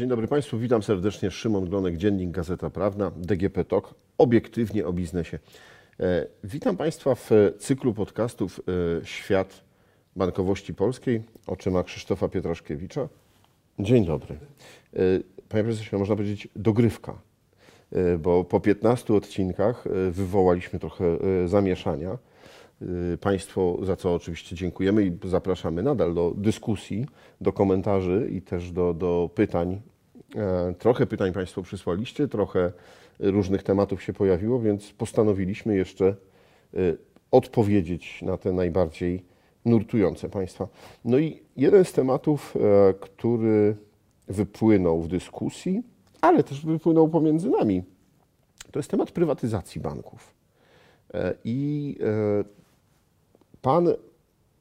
Dzień dobry Państwu, witam serdecznie. Szymon Glonek, Dziennik Gazeta Prawna, DGP TOK, obiektywnie o biznesie. E, witam Państwa w cyklu podcastów e, Świat Bankowości Polskiej oczyma Krzysztofa Pietraszkiewicza. Dzień dobry. E, panie prezesie, można powiedzieć dogrywka, bo po 15 odcinkach wywołaliśmy trochę zamieszania. Państwo, za co oczywiście dziękujemy i zapraszamy nadal do dyskusji, do komentarzy i też do, do pytań. Trochę pytań Państwo przysłaliście, trochę różnych tematów się pojawiło, więc postanowiliśmy jeszcze odpowiedzieć na te najbardziej nurtujące Państwa. No i jeden z tematów, e, który wypłynął w dyskusji, ale też wypłynął pomiędzy nami, to jest temat prywatyzacji banków. E, I e, Pan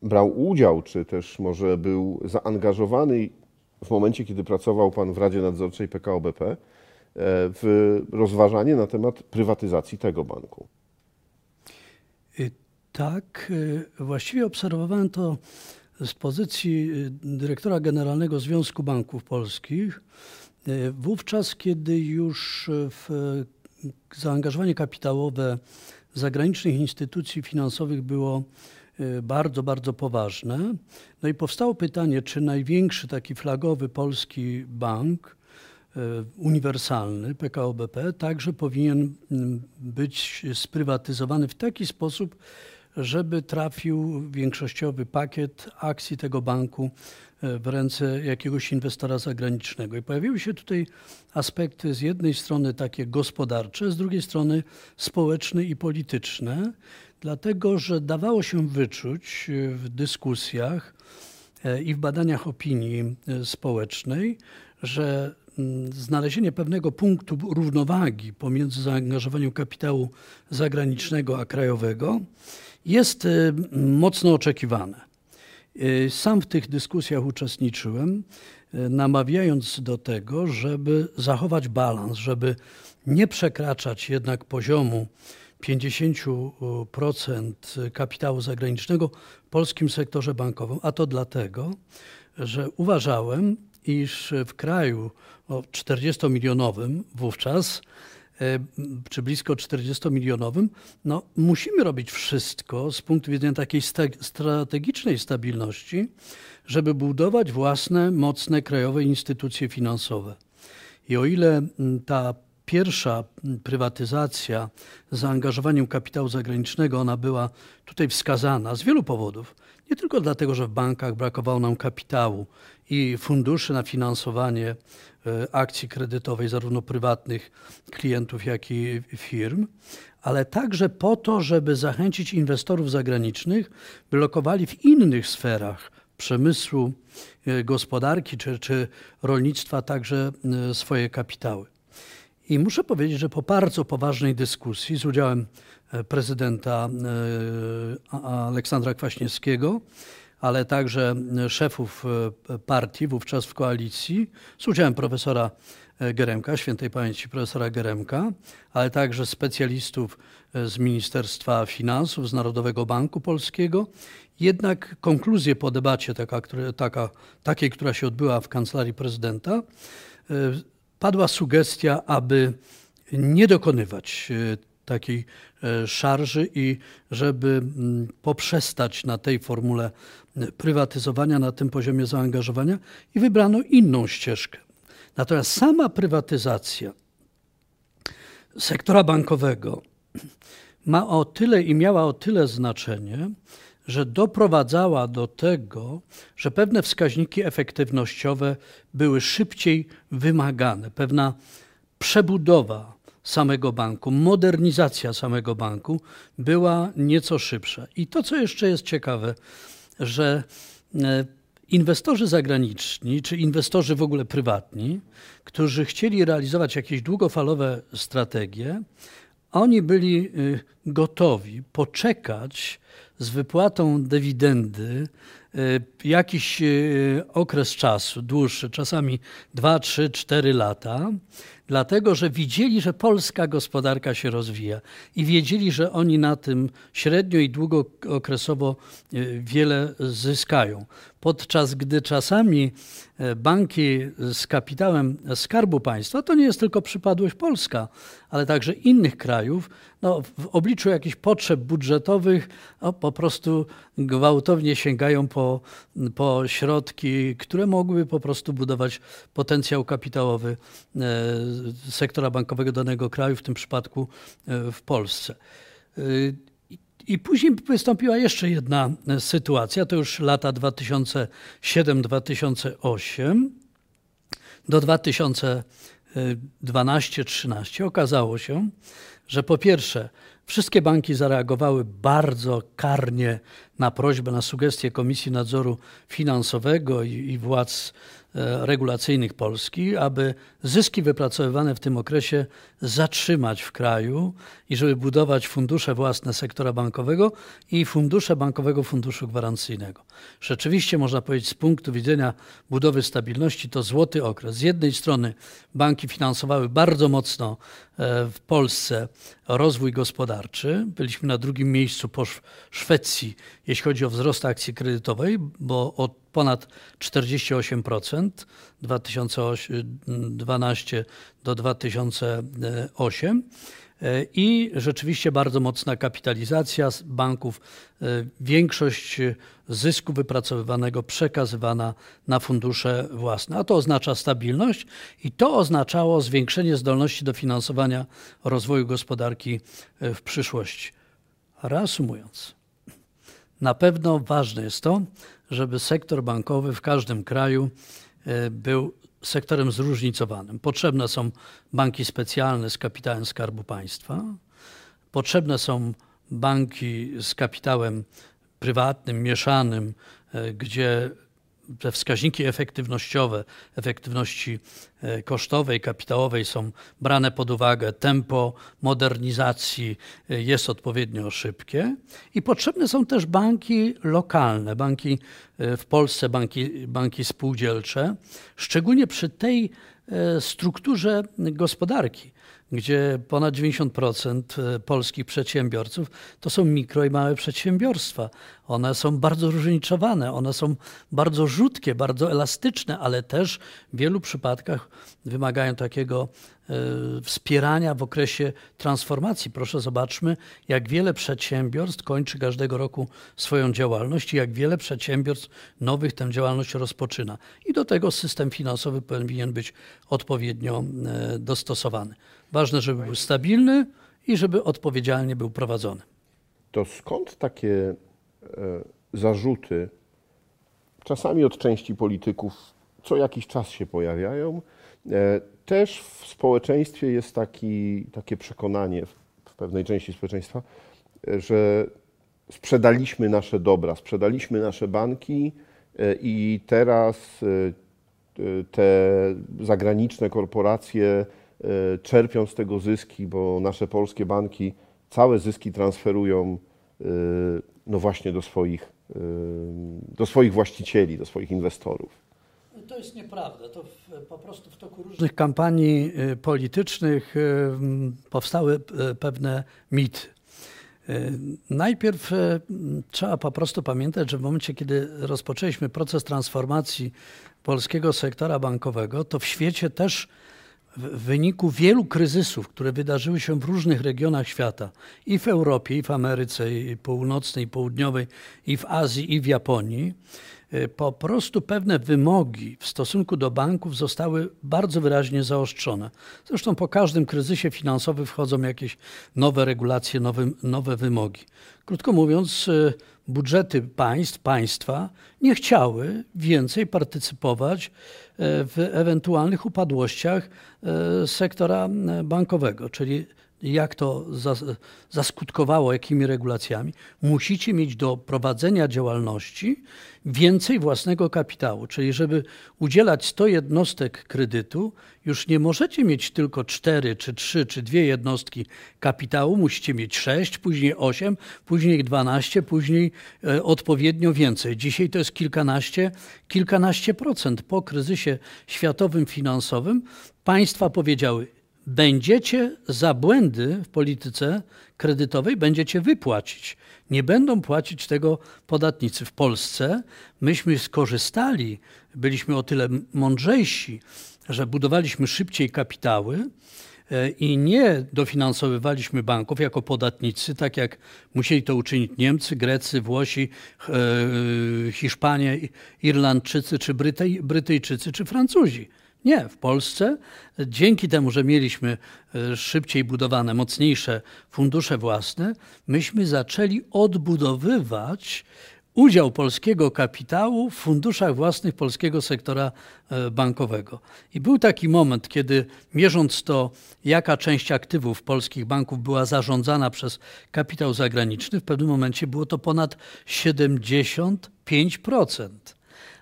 brał udział, czy też może był zaangażowany w momencie, kiedy pracował Pan w Radzie Nadzorczej PKO BP, w rozważanie na temat prywatyzacji tego banku. Tak, y, właściwie obserwowałem to z pozycji y, dyrektora generalnego Związku Banków Polskich. Y, wówczas, kiedy już w zaangażowanie kapitałowe zagranicznych instytucji finansowych było bardzo, bardzo poważne. No i powstało pytanie, czy największy taki flagowy polski bank E, uniwersalny PKO BP także powinien mm, być sprywatyzowany w taki sposób, żeby trafił większościowy pakiet akcji tego banku e, w ręce jakiegoś inwestora zagranicznego. I pojawiły się tutaj aspekty z jednej strony takie gospodarcze, z drugiej strony społeczne i polityczne, dlatego że dawało się wyczuć e, w dyskusjach i w badaniach opinii społecznej, że Mm, znalezienie pewnego punktu równowagi pomiędzy zaangażowaniem kapitału zagranicznego a krajowego jest y, mocno oczekiwane. Y, sam w tych dyskusjach uczestniczyłem, y, namawiając do tego, żeby zachować balans, żeby nie przekraczać jednak poziomu 50% kapitału zagranicznego w polskim sektorze bankowym, a to dlatego, że uważałem, iż w kraju 40-milionowym wówczas, czy blisko 40-milionowym, no, musimy robić wszystko z punktu widzenia takiej strategicznej stabilności, żeby budować własne, mocne krajowe instytucje finansowe. I o ile ta pierwsza prywatyzacja z zaangażowaniem kapitału zagranicznego, ona była tutaj wskazana z wielu powodów. Nie tylko dlatego, że w bankach brakowało nam kapitału i funduszy na finansowanie e, akcji kredytowej, zarówno prywatnych klientów, jak i firm, ale także po to, żeby zachęcić inwestorów zagranicznych, by lokowali w innych sferach przemysłu, e, gospodarki czy, czy rolnictwa także e, swoje kapitały. I muszę powiedzieć, że po bardzo poważnej dyskusji z udziałem e, prezydenta e, Aleksandra Kwaśniewskiego, ale także e, szefów partii wówczas w koalicji, z udziałem profesora Geremka, świętej pamięci profesora Geremka, ale także specjalistów z Ministerstwa Finansów, z Narodowego Banku Polskiego. Jednak konkluzje po debacie, taka, taka, takiej, która się odbyła w kancelarii prezydenta, padła sugestia, aby nie dokonywać e, takiej e, szarży i żeby poprzestać na tej formule prywatyzowania, na tym poziomie zaangażowania i wybrano inną ścieżkę. Natomiast sama prywatyzacja sektora bankowego ma o tyle i miała o tyle znaczenie, że doprowadzała do tego, że pewne wskaźniki efektywnościowe były szybciej wymagane, pewna przebudowa samego banku, modernizacja samego banku była nieco szybsza. I to, co jeszcze jest ciekawe, że e, inwestorzy zagraniczni, czy inwestorzy w ogóle prywatni, którzy chcieli realizować jakieś długofalowe strategie, oni byli y, gotowi poczekać z wypłatą dywidendy y, jakiś y, okres czasu, dłuższy, czasami 2, 3, 4 lata, dlatego że widzieli, że polska gospodarka się rozwija i wiedzieli, że oni na tym średnio i długookresowo e, wiele zyskają. Podczas gdy czasami e, banki z kapitałem Skarbu Państwa, to nie jest tylko przypadłość Polska, ale także innych krajów, no, w obliczu jakichś potrzeb budżetowych no, po prostu gwałtownie sięgają po, po środki, które mogłyby po prostu budować potencjał kapitałowy e, sektora bankowego danego kraju, w tym przypadku e, w Polsce. E, I później wystąpiła jeszcze jedna sytuacja, to już lata 2007-2008 do 2012-13. Okazało się, że po pierwsze, wszystkie banki zareagowały bardzo karnie na prośbę, na sugestie Komisji Nadzoru Finansowego i, i władz E, regulacyjnych Polski, aby zyski wypracowywane w tym okresie zatrzymać w kraju i żeby budować fundusze własne sektora bankowego i fundusze Bankowego Funduszu Gwarancyjnego. Rzeczywiście można powiedzieć z punktu widzenia budowy stabilności to złoty okres. Z jednej strony banki finansowały bardzo mocno e, w Polsce rozwój gospodarczy. Byliśmy na drugim miejscu po Szwecji, jeśli chodzi o wzrost akcji kredytowej, bo od ponad 48% 2012 do 2008 i rzeczywiście bardzo mocna kapitalizacja banków. Większość zysku wypracowywanego przekazywana na fundusze własne. A to oznacza stabilność i to oznaczało zwiększenie zdolności do finansowania rozwoju gospodarki w przyszłości. Reasumując, na pewno ważne jest to, żeby sektor bankowy w każdym kraju e, był sektorem zróżnicowanym. Potrzebne są banki specjalne z kapitałem Skarbu Państwa, potrzebne są banki z kapitałem prywatnym, mieszanym, e, gdzie te wskaźniki efektywnościowe, efektywności e, kosztowej, kapitałowej są brane pod uwagę, tempo modernizacji e, jest odpowiednio szybkie i potrzebne są też banki lokalne, banki e, w Polsce, banki, banki spółdzielcze, szczególnie przy tej strukturze gospodarki gdzie ponad 90% e, polskich przedsiębiorców to są mikro i małe przedsiębiorstwa. One są bardzo różnicowane, one są bardzo rzutkie, bardzo elastyczne, ale też w wielu przypadkach wymagają takiego wspierania w okresie transformacji. Proszę zobaczmy, jak wiele przedsiębiorstw kończy każdego roku swoją działalność i jak wiele przedsiębiorstw nowych tę działalność rozpoczyna. I do tego system finansowy powinien być odpowiednio e, dostosowany. Ważne, żeby był stabilny i żeby odpowiedzialnie był prowadzony. To skąd takie e, zarzuty, czasami od części polityków, co jakiś czas się pojawiają? E, też w społeczeństwie jest taki, takie przekonanie, w pewnej części społeczeństwa, że sprzedaliśmy nasze dobra, sprzedaliśmy nasze banki e, i teraz te zagraniczne korporacje E, czerpią z tego zyski, bo nasze polskie banki całe zyski transferują e, no właśnie do swoich, e, do swoich właścicieli, do swoich inwestorów. To jest nieprawda. To w, po prostu w toku różnych kampanii politycznych powstały pewne mity. Najpierw trzeba po prostu pamiętać, że w momencie, kiedy rozpoczęliśmy proces transformacji polskiego sektora bankowego, to w świecie też w wyniku wielu kryzysów, które wydarzyły się w różnych regionach świata, i w Europie, i w Ameryce i Północnej, i Południowej, i w Azji, i w Japonii, y, po prostu pewne wymogi w stosunku do banków zostały bardzo wyraźnie zaostrzone. Zresztą po każdym kryzysie finansowym wchodzą jakieś nowe regulacje, nowe, nowe wymogi. Krótko mówiąc, y, budżety państw, państwa nie chciały więcej partycypować e, w ewentualnych upadłościach sektora bankowego, czyli jak to zaskutkowało, jakimi regulacjami, musicie mieć do prowadzenia działalności więcej własnego kapitału. Czyli, żeby udzielać 100 jednostek kredytu, już nie możecie mieć tylko 4, czy 3, czy 2 jednostki kapitału, musicie mieć 6, później 8, później 12, później e, odpowiednio więcej. Dzisiaj to jest kilkanaście, kilkanaście procent. Po kryzysie światowym finansowym państwa powiedziały, będziecie za błędy w polityce kredytowej będziecie wypłacić. Nie będą płacić tego podatnicy. W Polsce myśmy skorzystali, byliśmy o tyle mądrzejsi, że budowaliśmy szybciej kapitały e, i nie dofinansowywaliśmy banków jako podatnicy, tak jak musieli to uczynić Niemcy, Grecy, Włosi, e, Hiszpanie, Irlandczycy, czy Brytyjczycy, czy Francuzi. Nie, w Polsce dzięki temu, że mieliśmy e, szybciej budowane, mocniejsze fundusze własne, myśmy zaczęli odbudowywać udział polskiego kapitału w funduszach własnych polskiego sektora e, bankowego. I był taki moment, kiedy mierząc to, jaka część aktywów polskich banków była zarządzana przez kapitał zagraniczny, w pewnym momencie było to ponad 75%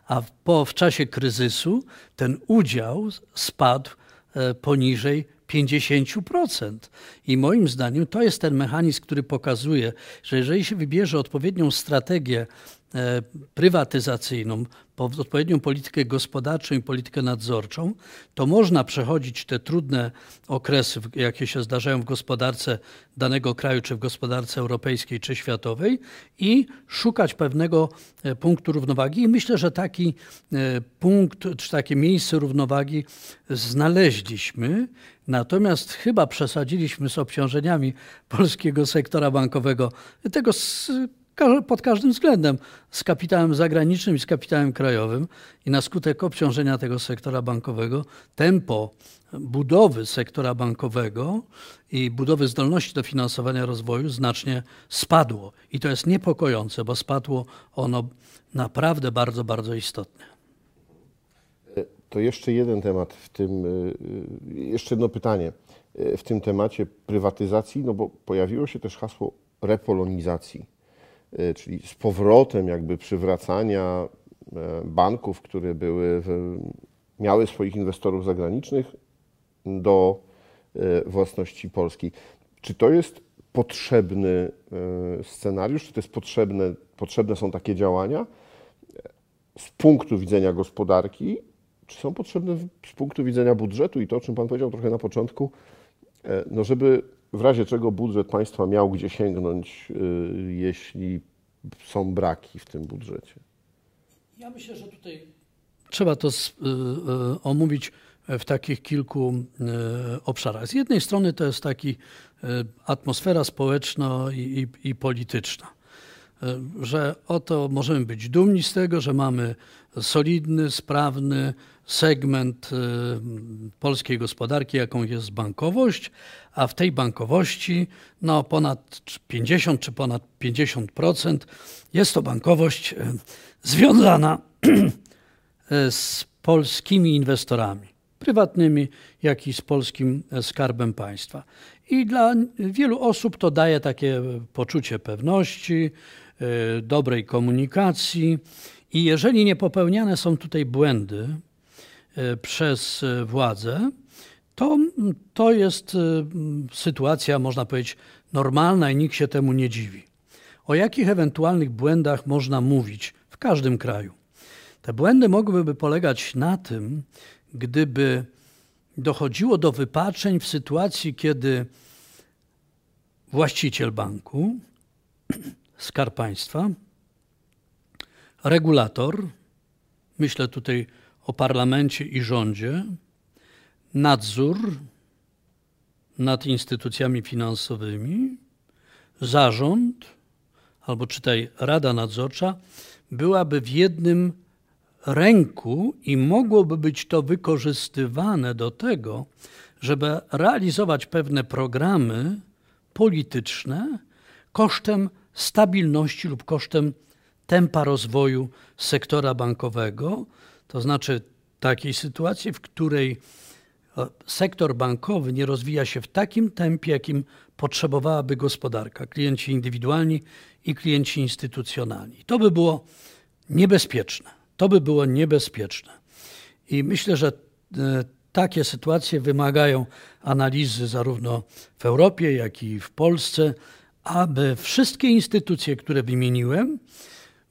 a po, w czasie kryzysu ten udział spadł e, poniżej 50%. I moim zdaniem to jest ten mechanizm, który pokazuje, że jeżeli się wybierze odpowiednią strategię prywatyzacyjną, odpowiednią politykę gospodarczą i politykę nadzorczą, to można przechodzić te trudne okresy, jakie się zdarzają w gospodarce danego kraju, czy w gospodarce europejskiej, czy światowej i szukać pewnego e, punktu równowagi. I myślę, że taki e, punkt, czy takie miejsce równowagi znaleźliśmy. Natomiast chyba przesadziliśmy z obciążeniami polskiego sektora bankowego. Tego pod każdym względem z kapitałem zagranicznym i z kapitałem krajowym i na skutek obciążenia tego sektora bankowego tempo budowy sektora bankowego i budowy zdolności do finansowania rozwoju znacznie spadło. I to jest niepokojące, bo spadło ono naprawdę bardzo, bardzo istotnie. To jeszcze jeden temat w tym, y, y, jeszcze jedno pytanie y, w tym temacie prywatyzacji, no bo pojawiło się też hasło repolonizacji czyli z powrotem jakby przywracania e, banków, które były, miały swoich inwestorów zagranicznych do e, własności polskiej. Czy to jest potrzebny e, scenariusz, czy to jest potrzebne, potrzebne są takie działania z punktu widzenia gospodarki, czy są potrzebne z punktu widzenia budżetu i to, o czym Pan powiedział trochę na początku, no żeby w razie czego budżet państwa miał gdzie sięgnąć, y, jeśli są braki w tym budżecie? Ja myślę, że tutaj trzeba to y, y, omówić w takich kilku obszarach. Z jednej strony to jest taki atmosfera społeczna i, i, i polityczna że oto możemy być dumni z tego, że mamy solidny, sprawny segment polskiej gospodarki, jaką jest bankowość, a w tej bankowości no, ponad 50 czy ponad 50% jest to bankowość e, związana e, z polskimi inwestorami, prywatnymi, jak i z polskim e, skarbem państwa. I dla wielu osób to daje takie poczucie pewności, dobrej komunikacji. I jeżeli nie popełniane są tutaj błędy przez władzę, to, to jest y, sytuacja, można powiedzieć, normalna i nikt się temu nie dziwi. O jakich ewentualnych błędach można mówić w każdym kraju? Te błędy mogłyby polegać na tym, gdyby dochodziło do wypaczeń w sytuacji, kiedy właściciel banku, skarb państwa, regulator, myślę tutaj o parlamencie i rządzie, nadzór nad instytucjami finansowymi, zarząd, albo czytaj Rada Nadzorcza, byłaby w jednym ręku i mogłoby być to wykorzystywane do tego, żeby realizować pewne programy polityczne kosztem stabilności lub kosztem tempa rozwoju sektora bankowego, to znaczy takiej sytuacji, w której sektor bankowy nie rozwija się w takim tempie, jakim potrzebowałaby gospodarka, klienci indywidualni i klienci instytucjonalni. To by było niebezpieczne. To by było niebezpieczne. I myślę, że e, takie sytuacje wymagają analizy zarówno w Europie, jak i w Polsce, aby wszystkie instytucje, które wymieniłem,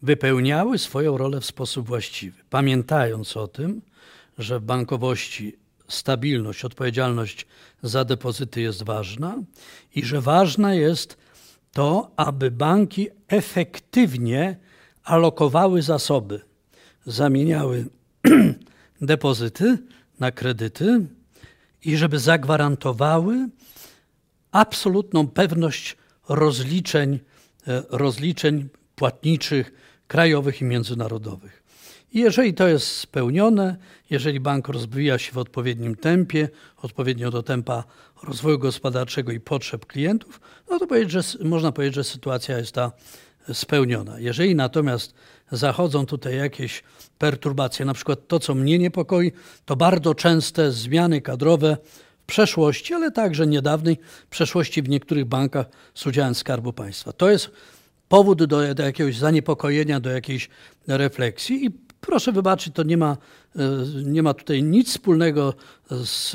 wypełniały swoją rolę w sposób właściwy. Pamiętając o tym, że w bankowości stabilność, odpowiedzialność za depozyty jest ważna i że ważne jest to, aby banki efektywnie alokowały zasoby, zamieniały depozyty na kredyty i żeby zagwarantowały absolutną pewność rozliczeń, e, rozliczeń płatniczych krajowych i międzynarodowych. I jeżeli to jest spełnione, jeżeli bank rozwija się w odpowiednim tempie, odpowiednio do tempa rozwoju gospodarczego i potrzeb klientów, no to powiedzieć, że, można powiedzieć, że sytuacja jest ta spełniona. Jeżeli natomiast zachodzą tutaj jakieś perturbacje, na przykład to, co mnie niepokoi, to bardzo częste zmiany kadrowe w przeszłości, ale także niedawnej przeszłości w niektórych bankach z udziałem Skarbu Państwa. To jest powód do, do jakiegoś zaniepokojenia, do jakiejś refleksji i proszę wybaczyć, to nie ma, e, nie ma tutaj nic wspólnego z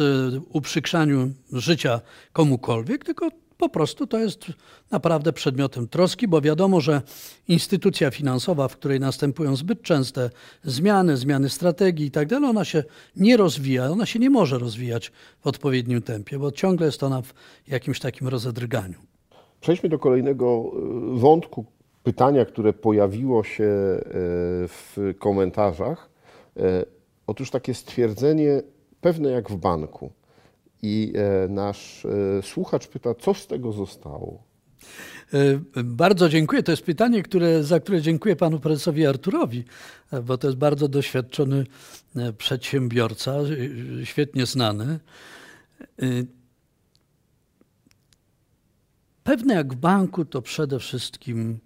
uprzykrzaniu życia komukolwiek, tylko po prostu to jest naprawdę przedmiotem troski, bo wiadomo, że instytucja finansowa, w której następują zbyt częste zmiany, zmiany strategii i tak dalej, ona się nie rozwija, ona się nie może rozwijać w odpowiednim tempie, bo ciągle jest ona w jakimś takim rozedrganiu. Przejdźmy do kolejnego e, wątku, pytania, które pojawiło się e, w komentarzach. E, otóż takie stwierdzenie, pewne jak w banku. I nasz słuchacz pyta, co z tego zostało? Bardzo dziękuję. To jest pytanie, które, za które dziękuję panu prezesowi Arturowi, bo to jest bardzo doświadczony przedsiębiorca, świetnie znany. Pewne jak w banku to przede wszystkim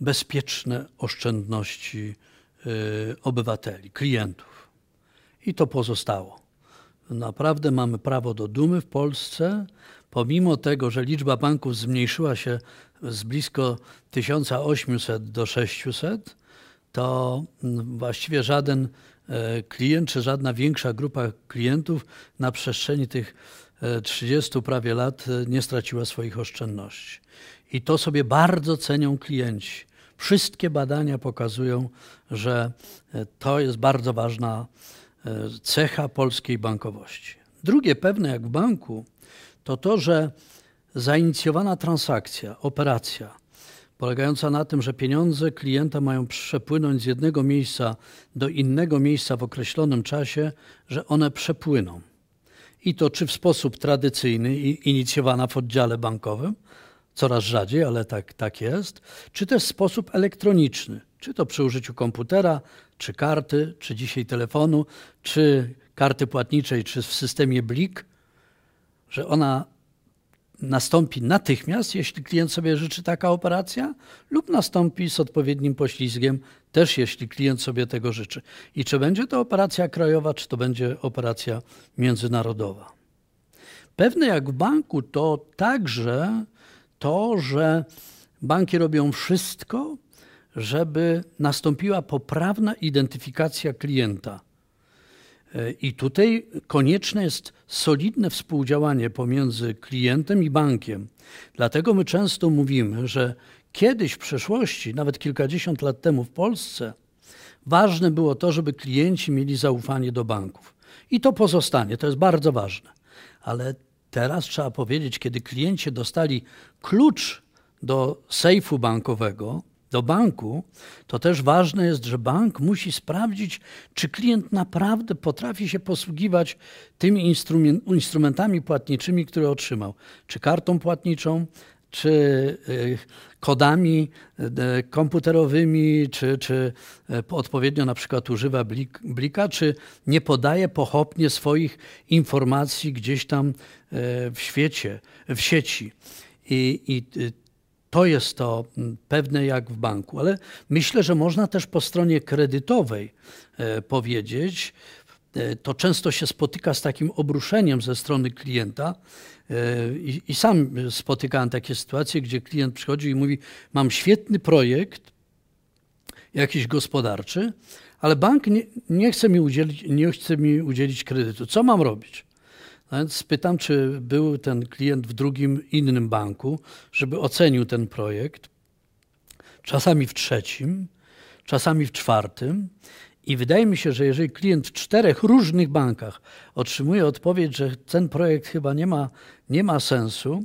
bezpieczne oszczędności y, obywateli, klientów. I to pozostało. Naprawdę mamy prawo do dumy w Polsce, pomimo tego, że liczba banków zmniejszyła się z blisko 1800 do 600, to mm, właściwie żaden e, klient czy żadna większa grupa klientów na przestrzeni tych 30 prawie lat e, nie straciła swoich oszczędności. I to sobie bardzo cenią klienci. Wszystkie badania pokazują, że e, to jest bardzo ważna e, cecha polskiej bankowości. Drugie pewne jak w banku to to, że zainicjowana transakcja, operacja polegająca na tym, że pieniądze klienta mają przepłynąć z jednego miejsca do innego miejsca w określonym czasie, że one przepłyną i to czy w sposób tradycyjny inicjowana w oddziale bankowym, coraz rzadziej, ale tak, tak jest, czy też w sposób elektroniczny, czy to przy użyciu komputera, czy karty, czy dzisiaj telefonu, czy karty płatniczej, czy w systemie BLIK, że ona nastąpi natychmiast, jeśli klient sobie życzy taka operacja, lub nastąpi z odpowiednim poślizgiem, też jeśli klient sobie tego życzy. I czy będzie to operacja krajowa, czy to będzie operacja międzynarodowa. Pewne jak w banku to także to, że banki robią wszystko, żeby nastąpiła poprawna identyfikacja klienta I tutaj konieczne jest solidne współdziałanie pomiędzy klientem i bankiem. Dlatego my często mówimy, że kiedyś w przeszłości, nawet kilkadziesiąt lat temu w Polsce, ważne było to, żeby klienci mieli zaufanie do banków. I to pozostanie, to jest bardzo ważne. Ale teraz trzeba powiedzieć, kiedy klienci dostali klucz do sejfu bankowego, do banku, to też ważne jest, że bank musi sprawdzić, czy klient naprawdę potrafi się posługiwać tymi instrumentami płatniczymi, które otrzymał. Czy kartą płatniczą, czy y, kodami y, komputerowymi, czy, czy y, odpowiednio na przykład używa blika, czy nie podaje pochopnie swoich informacji gdzieś tam w świecie, w sieci. I, i to jest to mm, pewne jak w banku, ale myślę, że można też po stronie kredytowej e, powiedzieć, e, to często się spotyka z takim obruszeniem ze strony klienta. E, I, I, sam spotykałem takie sytuacje, gdzie klient przychodzi i mówi: Mam świetny projekt, jakiś gospodarczy, ale bank nie, nie, chce mi udzielić, nie chce mi udzielić kredytu. Co mam robić? No więc pytam, czy był ten klient w drugim innym banku, żeby ocenił ten projekt, czasami w trzecim, czasami w czwartym. I wydaje mi się, że jeżeli klient w czterech różnych bankach otrzymuje odpowiedź, że ten projekt chyba nie ma, nie ma sensu,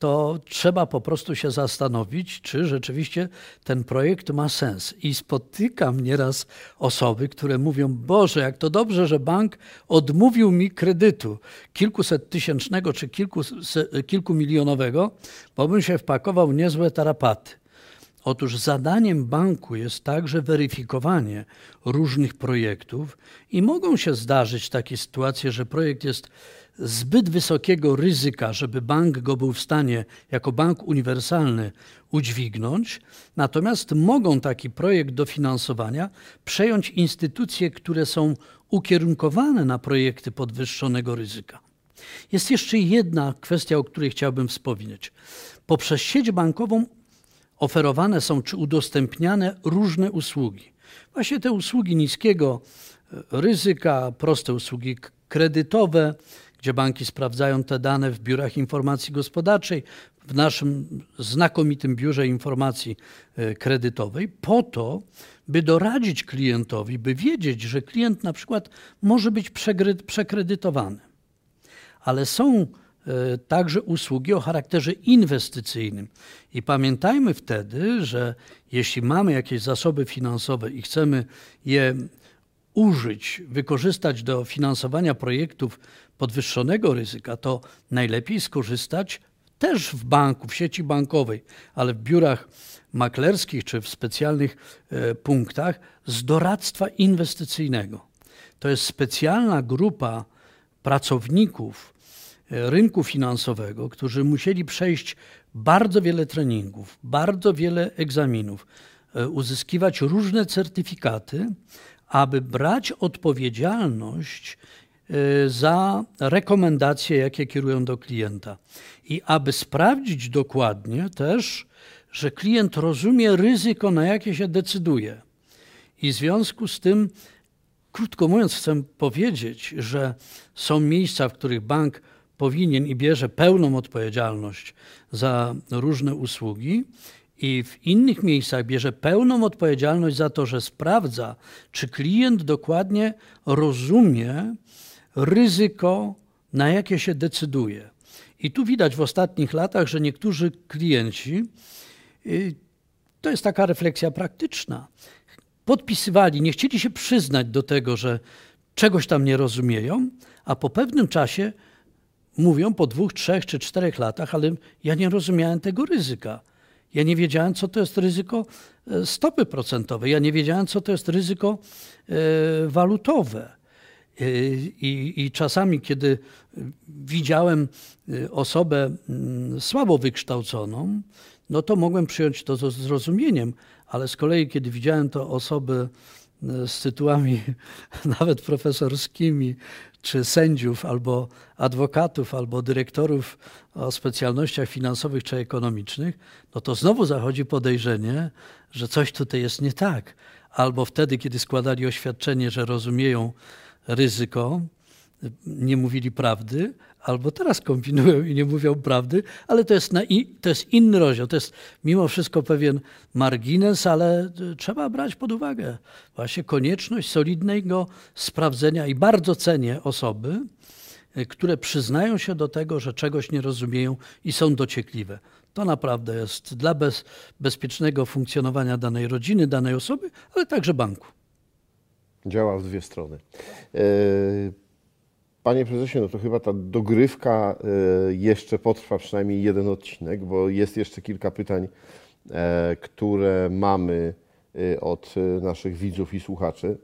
to trzeba po prostu się zastanowić, czy rzeczywiście ten projekt ma sens. I spotykam nieraz osoby, które mówią: Boże, jak to dobrze, że bank odmówił mi kredytu kilkuset tysięcznego czy kilku, kilkumilionowego, bo bym się wpakował w niezłe tarapaty. Otóż zadaniem banku jest także weryfikowanie różnych projektów i mogą się zdarzyć takie sytuacje, że projekt jest zbyt wysokiego ryzyka, żeby bank go był w stanie jako bank uniwersalny udźwignąć. Natomiast mogą taki projekt dofinansowania przejąć instytucje, które są ukierunkowane na projekty podwyższonego ryzyka. Jest jeszcze jedna kwestia, o której chciałbym wspomnieć. Poprzez sieć bankową oferowane są czy udostępniane różne usługi. Właśnie te usługi niskiego ryzyka, proste usługi kredytowe, gdzie banki sprawdzają te dane w biurach informacji gospodarczej, w naszym znakomitym biurze informacji e, kredytowej, po to, by doradzić klientowi, by wiedzieć, że klient na przykład może być przekredytowany. Ale są e, także usługi o charakterze inwestycyjnym. I pamiętajmy wtedy, że jeśli mamy jakieś zasoby finansowe i chcemy je użyć, wykorzystać do finansowania projektów podwyższonego ryzyka, to najlepiej skorzystać też w banku, w sieci bankowej, ale w biurach maklerskich czy w specjalnych e, punktach z doradztwa inwestycyjnego. To jest specjalna grupa pracowników e, rynku finansowego, którzy musieli przejść bardzo wiele treningów, bardzo wiele egzaminów, e, uzyskiwać różne certyfikaty, aby brać odpowiedzialność y, za rekomendacje, jakie kierują do klienta. I aby sprawdzić dokładnie też, że klient rozumie ryzyko, na jakie się decyduje. I w związku z tym, krótko mówiąc, chcę powiedzieć, że są miejsca, w których bank powinien i bierze pełną odpowiedzialność za różne usługi, i w innych miejscach bierze pełną odpowiedzialność za to, że sprawdza, czy klient dokładnie rozumie ryzyko, na jakie się decyduje. I tu widać w ostatnich latach, że niektórzy klienci, y, to jest taka refleksja praktyczna, podpisywali, nie chcieli się przyznać do tego, że czegoś tam nie rozumieją, a po pewnym czasie mówią po dwóch, trzech czy czterech latach, ale ja nie rozumiałem tego ryzyka. Ja nie wiedziałem, co to jest ryzyko e, stopy procentowej. Ja nie wiedziałem, co to jest ryzyko e, walutowe. E, I, I, czasami, kiedy widziałem osobę mm, słabo wykształconą, no to mogłem przyjąć to z zrozumieniem, ale z kolei, kiedy widziałem to osoby z tytułami nawet profesorskimi, czy sędziów, albo adwokatów, albo dyrektorów o specjalnościach finansowych czy ekonomicznych, no to znowu zachodzi podejrzenie, że coś tutaj jest nie tak. Albo wtedy, kiedy składali oświadczenie, że rozumieją ryzyko, nie mówili prawdy, albo teraz kombinują i nie mówią prawdy, ale to jest, i, to jest inny rozdział. To jest mimo wszystko pewien margines, ale trzeba brać pod uwagę właśnie konieczność solidnego sprawdzenia i bardzo cenię osoby, które przyznają się do tego, że czegoś nie rozumieją i są dociekliwe. To naprawdę jest dla bez, bezpiecznego funkcjonowania danej rodziny, danej osoby, ale także banku. Działa w dwie strony. Yy Panie prezesie, no to chyba ta dogrywka e, jeszcze potrwa przynajmniej jeden odcinek, bo jest jeszcze kilka pytań, e, które mamy e, od naszych widzów i słuchaczy.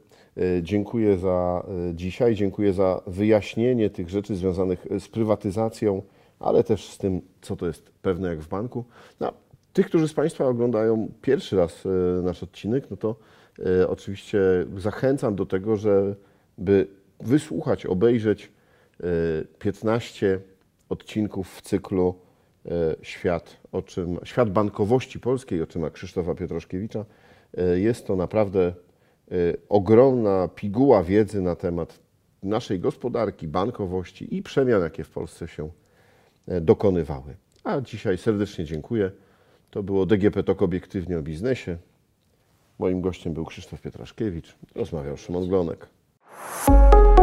Dziękuję za dzisiaj, dziękuję za wyjaśnienie tych rzeczy związanych z prywatyzacją, ale też z tym, co to jest pewne jak w banku. No, tych, którzy z Państwa oglądają pierwszy raz nasz odcinek, no to oczywiście zachęcam do tego, żeby wysłuchać, obejrzeć 15 e, odcinków w cyklu e, Świat, o czym, Świat bankowości polskiej, oczyma Krzysztofa Piotroszkiewicza. E, jest to naprawdę ogromna piguła wiedzy na temat naszej gospodarki, bankowości i przemian, jakie w Polsce się dokonywały. A dzisiaj serdecznie dziękuję. To było DGP TOK obiektywnie o biznesie. Moim gościem był Krzysztof Pietraszkiewicz. Rozmawiał Szymon Glonek. thank you